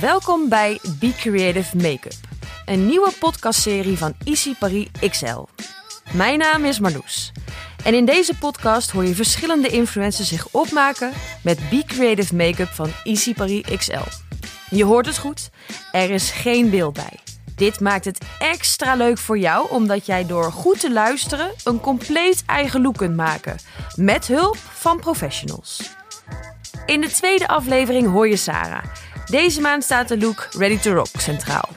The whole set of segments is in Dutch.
Welkom bij Be Creative Makeup, een nieuwe podcastserie van Easy Paris XL. Mijn naam is Marloes en in deze podcast hoor je verschillende influencers zich opmaken met Be Creative Makeup van Easy Paris XL. Je hoort het goed, er is geen beeld bij. Dit maakt het extra leuk voor jou omdat jij door goed te luisteren een compleet eigen look kunt maken, met hulp van professionals. In de tweede aflevering hoor je Sarah. Deze maand staat de look Ready to Rock centraal.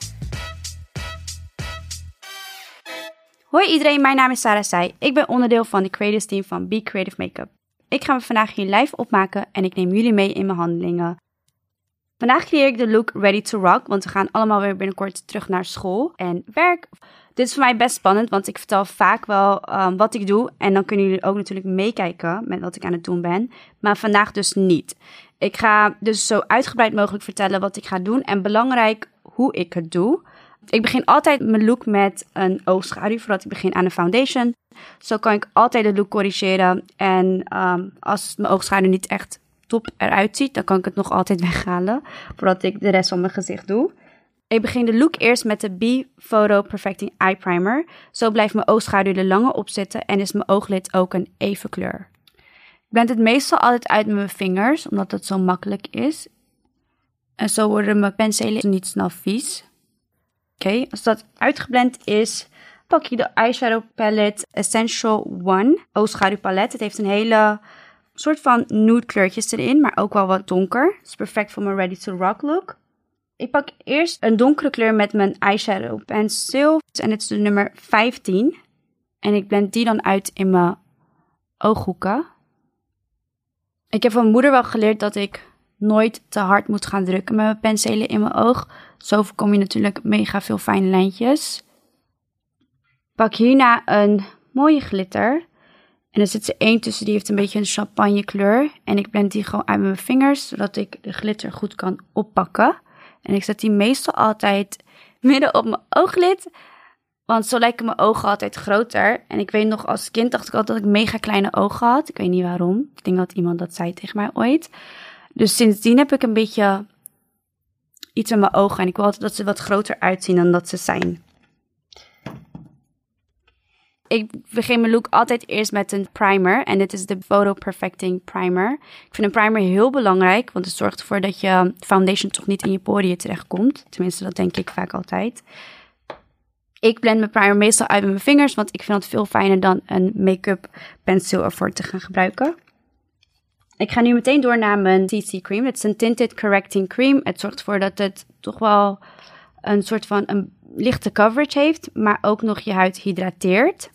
Hoi iedereen, mijn naam is Sarah Sai. Ik ben onderdeel van de creators team van Be Creative Makeup. Ik ga me vandaag hier live opmaken en ik neem jullie mee in mijn handelingen. Vandaag creëer ik de look Ready to Rock, want we gaan allemaal weer binnenkort terug naar school en werk. Dit is voor mij best spannend, want ik vertel vaak wel um, wat ik doe. En dan kunnen jullie ook natuurlijk meekijken met wat ik aan het doen ben. Maar vandaag dus niet. Ik ga dus zo uitgebreid mogelijk vertellen wat ik ga doen. En belangrijk hoe ik het doe. Ik begin altijd mijn look met een oogschaduw voordat ik begin aan de foundation. Zo kan ik altijd de look corrigeren. En um, als mijn oogschaduw niet echt top eruit ziet, dan kan ik het nog altijd weghalen. Voordat ik de rest van mijn gezicht doe. Ik begin de look eerst met de B Photo Perfecting Eye Primer. Zo blijft mijn oogschaduw er langer op zitten en is mijn ooglid ook een even kleur. Ik blend het meestal altijd uit met mijn vingers, omdat het zo makkelijk is. En zo worden mijn penselen niet snel vies. Oké, als dat uitgeblend is, pak je de eyeshadow palette Essential One oogschaduwpalet. Het heeft een hele soort van nude kleurtjes erin, maar ook wel wat donker. Het is perfect voor mijn Ready to Rock look. Ik pak eerst een donkere kleur met mijn eyeshadow pencil. En dit is de nummer 15. En ik blend die dan uit in mijn ooghoeken. Ik heb van moeder wel geleerd dat ik nooit te hard moet gaan drukken met mijn penselen in mijn oog. Zo voorkom je natuurlijk mega veel fijne lijntjes. Pak hierna een mooie glitter. En er zit er één tussen, die heeft een beetje een champagne kleur. En ik blend die gewoon uit met mijn vingers, zodat ik de glitter goed kan oppakken. En ik zet die meestal altijd midden op mijn ooglid. Want zo lijken mijn ogen altijd groter. En ik weet nog, als kind dacht ik altijd dat ik mega kleine ogen had. Ik weet niet waarom. Ik denk dat iemand dat zei tegen mij ooit. Dus sindsdien heb ik een beetje iets met mijn ogen. En ik wil altijd dat ze wat groter uitzien dan dat ze zijn. Ik begin mijn look altijd eerst met een primer. En dit is de Photo Perfecting Primer. Ik vind een primer heel belangrijk, want het zorgt ervoor dat je foundation toch niet in je poriën terechtkomt. Tenminste, dat denk ik vaak altijd. Ik blend mijn primer meestal uit met mijn vingers, want ik vind het veel fijner dan een make-up penseel ervoor te gaan gebruiken. Ik ga nu meteen door naar mijn CC cream. Het is een tinted correcting cream. Het zorgt ervoor dat het toch wel een soort van een lichte coverage heeft, maar ook nog je huid hydrateert.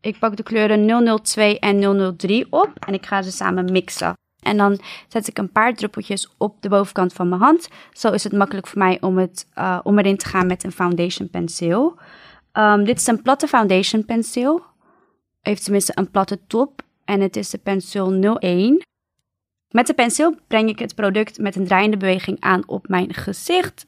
Ik pak de kleuren 002 en 003 op en ik ga ze samen mixen. En dan zet ik een paar druppeltjes op de bovenkant van mijn hand. Zo is het makkelijk voor mij om, het, uh, om erin te gaan met een foundation penseel. Um, dit is een platte foundation penseel. Heeft tenminste een platte top. En het is de penseel 01. Met de penseel breng ik het product met een draaiende beweging aan op mijn gezicht.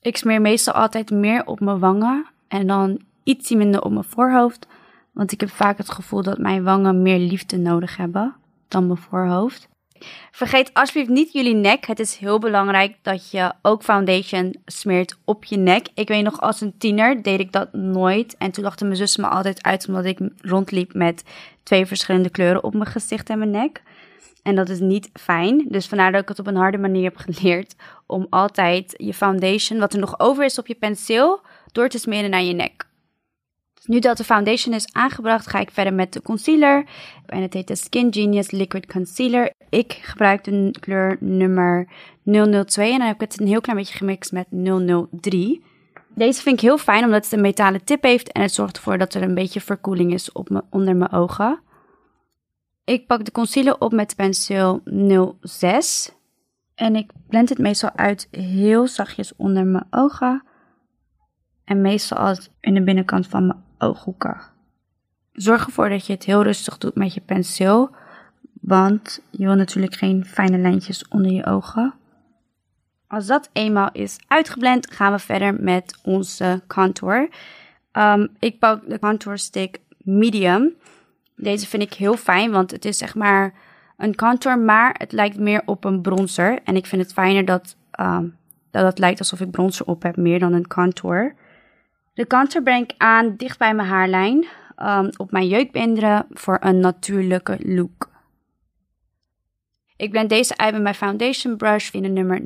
Ik smeer meestal altijd meer op mijn wangen en dan iets minder op mijn voorhoofd. Want ik heb vaak het gevoel dat mijn wangen meer liefde nodig hebben dan mijn voorhoofd. Vergeet alsjeblieft niet jullie nek. Het is heel belangrijk dat je ook foundation smeert op je nek. Ik weet nog, als een tiener deed ik dat nooit. En toen lachten mijn zussen me altijd uit omdat ik rondliep met twee verschillende kleuren op mijn gezicht en mijn nek. En dat is niet fijn. Dus vandaar dat ik het op een harde manier heb geleerd om altijd je foundation, wat er nog over is op je penseel, door te smeren naar je nek. Nu dat de foundation is aangebracht, ga ik verder met de concealer. En het heet de Skin Genius Liquid Concealer. Ik gebruik de kleur nummer 002 en dan heb ik het een heel klein beetje gemixt met 003. Deze vind ik heel fijn omdat het een metalen tip heeft en het zorgt ervoor dat er een beetje verkoeling is op onder mijn ogen. Ik pak de concealer op met de penseel 06 en ik blend het meestal uit heel zachtjes onder mijn ogen. En meestal als in de binnenkant van mijn ooghoeken. Zorg ervoor dat je het heel rustig doet met je penseel, want je wil natuurlijk geen fijne lijntjes onder je ogen. Als dat eenmaal is uitgeblend, gaan we verder met onze contour. Um, ik pak de contour stick medium. Deze vind ik heel fijn, want het is zeg maar een contour, maar het lijkt meer op een bronzer. En ik vind het fijner dat um, dat het lijkt alsof ik bronzer op heb, meer dan een contour. De contour breng ik aan dicht bij mijn haarlijn, um, op mijn jeukbeenderen voor een natuurlijke look. Ik blend deze uit met mijn foundation brush in de nummer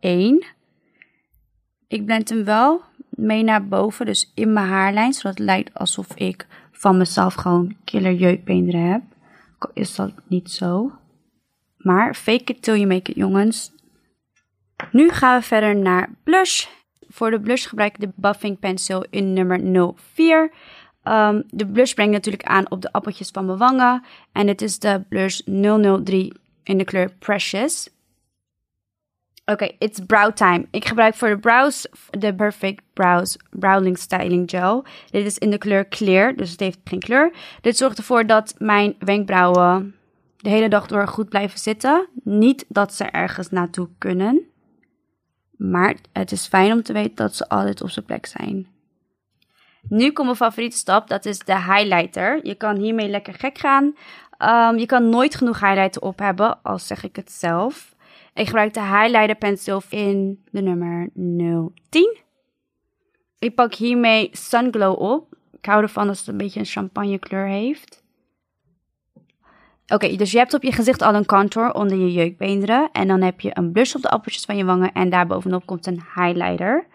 01. Ik blend hem wel mee naar boven, dus in mijn haarlijn, zodat het lijkt alsof ik van mezelf gewoon killer jeukbeenderen heb. Is dat niet zo? Maar fake it till you make it, jongens. Nu gaan we verder naar blush. Voor de blush gebruik ik de Buffing Pencil in nummer 04. Um, de blush brengt natuurlijk aan op de appeltjes van mijn wangen. En dit is de blush 003 in de kleur Precious. Oké, it's brow time. Ik gebruik voor de brows de Perfect Brows Browning Styling Gel. Dit is in de kleur Clear, dus het heeft geen kleur. Dit zorgt ervoor dat mijn wenkbrauwen de hele dag door goed blijven zitten. Niet dat ze ergens naartoe kunnen. Maar het is fijn om te weten dat ze altijd op zijn plek zijn. Nu komt mijn favoriete stap, dat is de highlighter. Je kan hiermee lekker gek gaan. Um, je kan nooit genoeg highlighter op hebben, al zeg ik het zelf. Ik gebruik de highlighter pencil in de nummer 010. Ik pak hiermee Sunglow op. Ik hou ervan als het een beetje een champagne kleur heeft. Oké, dus je hebt op je gezicht al een contour onder je jeukbeenderen. En dan heb je een blush op de appeltjes van je wangen. En daarbovenop komt een highlighter.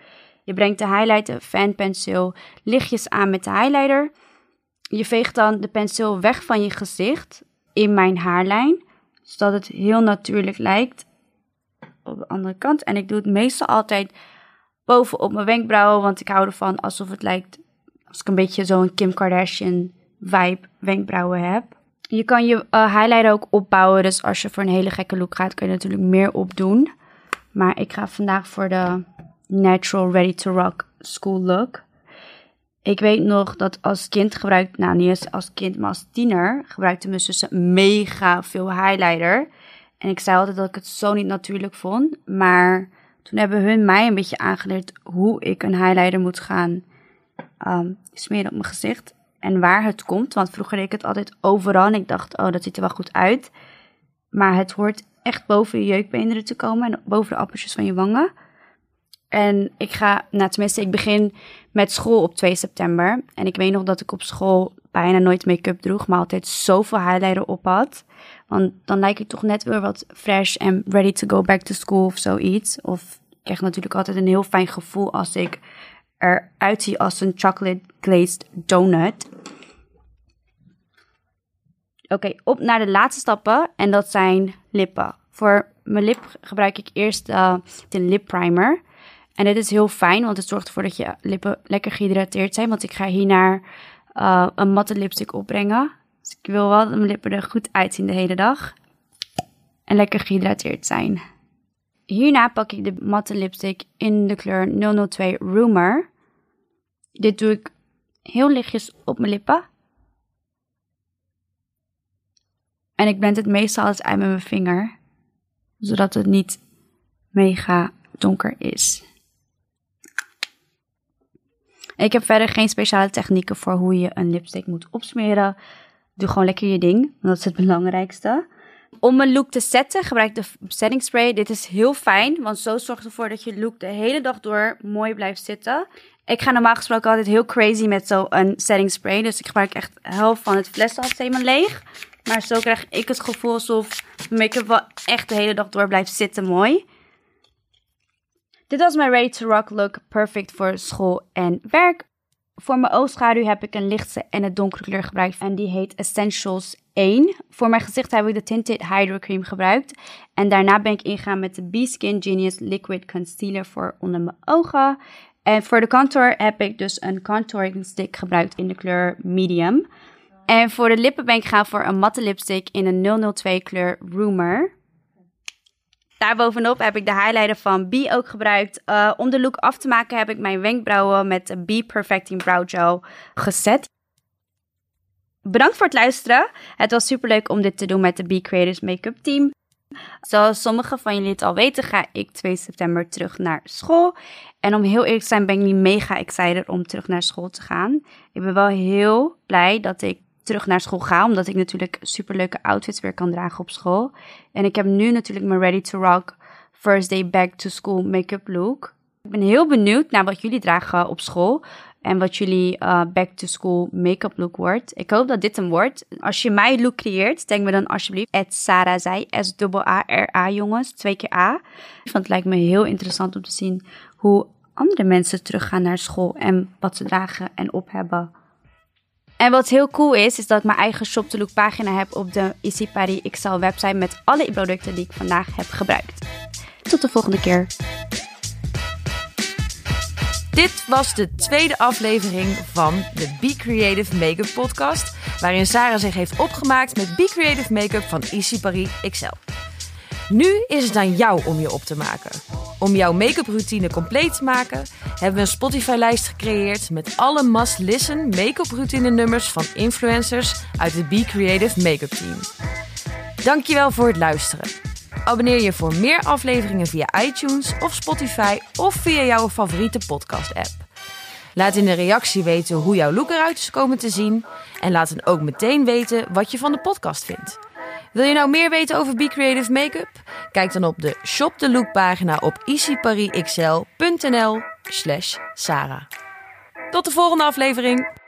Je brengt de highlighter fan pencil lichtjes aan met de highlighter. Je veegt dan de penseel weg van je gezicht in mijn haarlijn. Zodat het heel natuurlijk lijkt op de andere kant. En ik doe het meestal altijd bovenop mijn wenkbrauwen. Want ik hou ervan alsof het lijkt als ik een beetje zo'n Kim Kardashian vibe wenkbrauwen heb. Je kan je uh, highlighter ook opbouwen. Dus als je voor een hele gekke look gaat, kun je natuurlijk meer opdoen. Maar ik ga vandaag voor de natural ready to rock school look. Ik weet nog dat als kind gebruikte, nou niet eens als kind, maar als tiener, gebruikte mijn zussen mega veel highlighter. En ik zei altijd dat ik het zo niet natuurlijk vond. Maar toen hebben hun mij een beetje aangeleerd hoe ik een highlighter moet gaan um, smeren op mijn gezicht. En waar het komt. Want vroeger deed ik het altijd overal. En ik dacht, oh, dat ziet er wel goed uit. Maar het hoort echt boven je jeukbeenderen te komen. En boven de appeltjes van je wangen. En ik ga, nou tenminste, ik begin met school op 2 september. En ik weet nog dat ik op school bijna nooit make-up droeg, maar altijd zoveel highlighter op had. Want dan lijk ik toch net weer wat fresh en ready to go back to school of zoiets. Of ik krijg natuurlijk altijd een heel fijn gevoel als ik eruit zie als een chocolate glazed donut. Oké, op naar de laatste stappen en dat zijn lippen. Voor mijn lip gebruik ik eerst uh, de lip primer. En dit is heel fijn, want het zorgt ervoor dat je lippen lekker gehydrateerd zijn. Want ik ga hiernaar uh, een matte lipstick opbrengen. Dus ik wil wel dat mijn lippen er goed uitzien de hele dag. En lekker gehydrateerd zijn. Hierna pak ik de matte lipstick in de kleur 002 Rumor. Dit doe ik heel lichtjes op mijn lippen. En ik blend het meestal eens uit met mijn vinger. Zodat het niet mega donker is. Ik heb verder geen speciale technieken voor hoe je een lipstick moet opsmeren. Doe gewoon lekker je ding, dat is het belangrijkste. Om een look te setten gebruik ik de setting spray. Dit is heel fijn, want zo zorgt ervoor dat je look de hele dag door mooi blijft zitten. Ik ga normaal gesproken altijd heel crazy met zo'n setting spray. Dus ik gebruik echt helft van het fles altijd helemaal leeg. Maar zo krijg ik het gevoel alsof make-up wel echt de hele dag door blijft zitten mooi. Dit was mijn Ready to Rock look, perfect voor school en werk. Voor mijn oogschaduw heb ik een lichte en een donkere kleur gebruikt en die heet Essentials 1. Voor mijn gezicht heb ik de Tinted Hydro Cream gebruikt. En daarna ben ik ingegaan met de B-Skin Genius Liquid Concealer voor onder mijn ogen. En voor de contour heb ik dus een contouring stick gebruikt in de kleur medium. En voor de lippen ben ik gaan voor een matte lipstick in een 002 kleur Rumor. Daarbovenop heb ik de highlighter van B ook gebruikt. Uh, om de look af te maken heb ik mijn wenkbrauwen met B Perfecting Brow Gel gezet. Bedankt voor het luisteren. Het was super leuk om dit te doen met de B Creators Makeup Team. Zoals sommigen van jullie het al weten, ga ik 2 september terug naar school. En om heel eerlijk te zijn, ben ik niet mega excited om terug naar school te gaan. Ik ben wel heel blij dat ik terug naar school ga. Omdat ik natuurlijk superleuke outfits weer kan dragen op school. En ik heb nu natuurlijk mijn Ready to Rock first day back to school make-up look. Ik ben heel benieuwd naar wat jullie dragen op school en wat jullie uh, back to school make-up look wordt. Ik hoop dat dit een wordt. Als je mij look creëert, denk me dan alsjeblieft at Sarah zij, S-A-R-A jongens, twee keer A. Want het lijkt me heel interessant om te zien hoe andere mensen teruggaan naar school en wat ze dragen en op hebben. En wat heel cool is, is dat ik mijn eigen Shop to Look pagina heb op de Easy Paris XL website met alle producten die ik vandaag heb gebruikt. Tot de volgende keer. Dit was de tweede aflevering van de Be Creative Makeup podcast, waarin Sarah zich heeft opgemaakt met Be Creative Makeup van Easy Paris XL. Nu is het aan jou om je op te maken. Om jouw make-up routine compleet te maken, hebben we een Spotify-lijst gecreëerd met alle must-listen make-up routine nummers van influencers uit het Be Creative Makeup team. Dankjewel voor het luisteren. Abonneer je voor meer afleveringen via iTunes of Spotify of via jouw favoriete podcast-app. Laat in de reactie weten hoe jouw look eruit is komen te zien en laat dan ook meteen weten wat je van de podcast vindt. Wil je nou meer weten over Be Creative Makeup? Kijk dan op de Shop the Look pagina op easyparisxl.nl slash Sarah. Tot de volgende aflevering!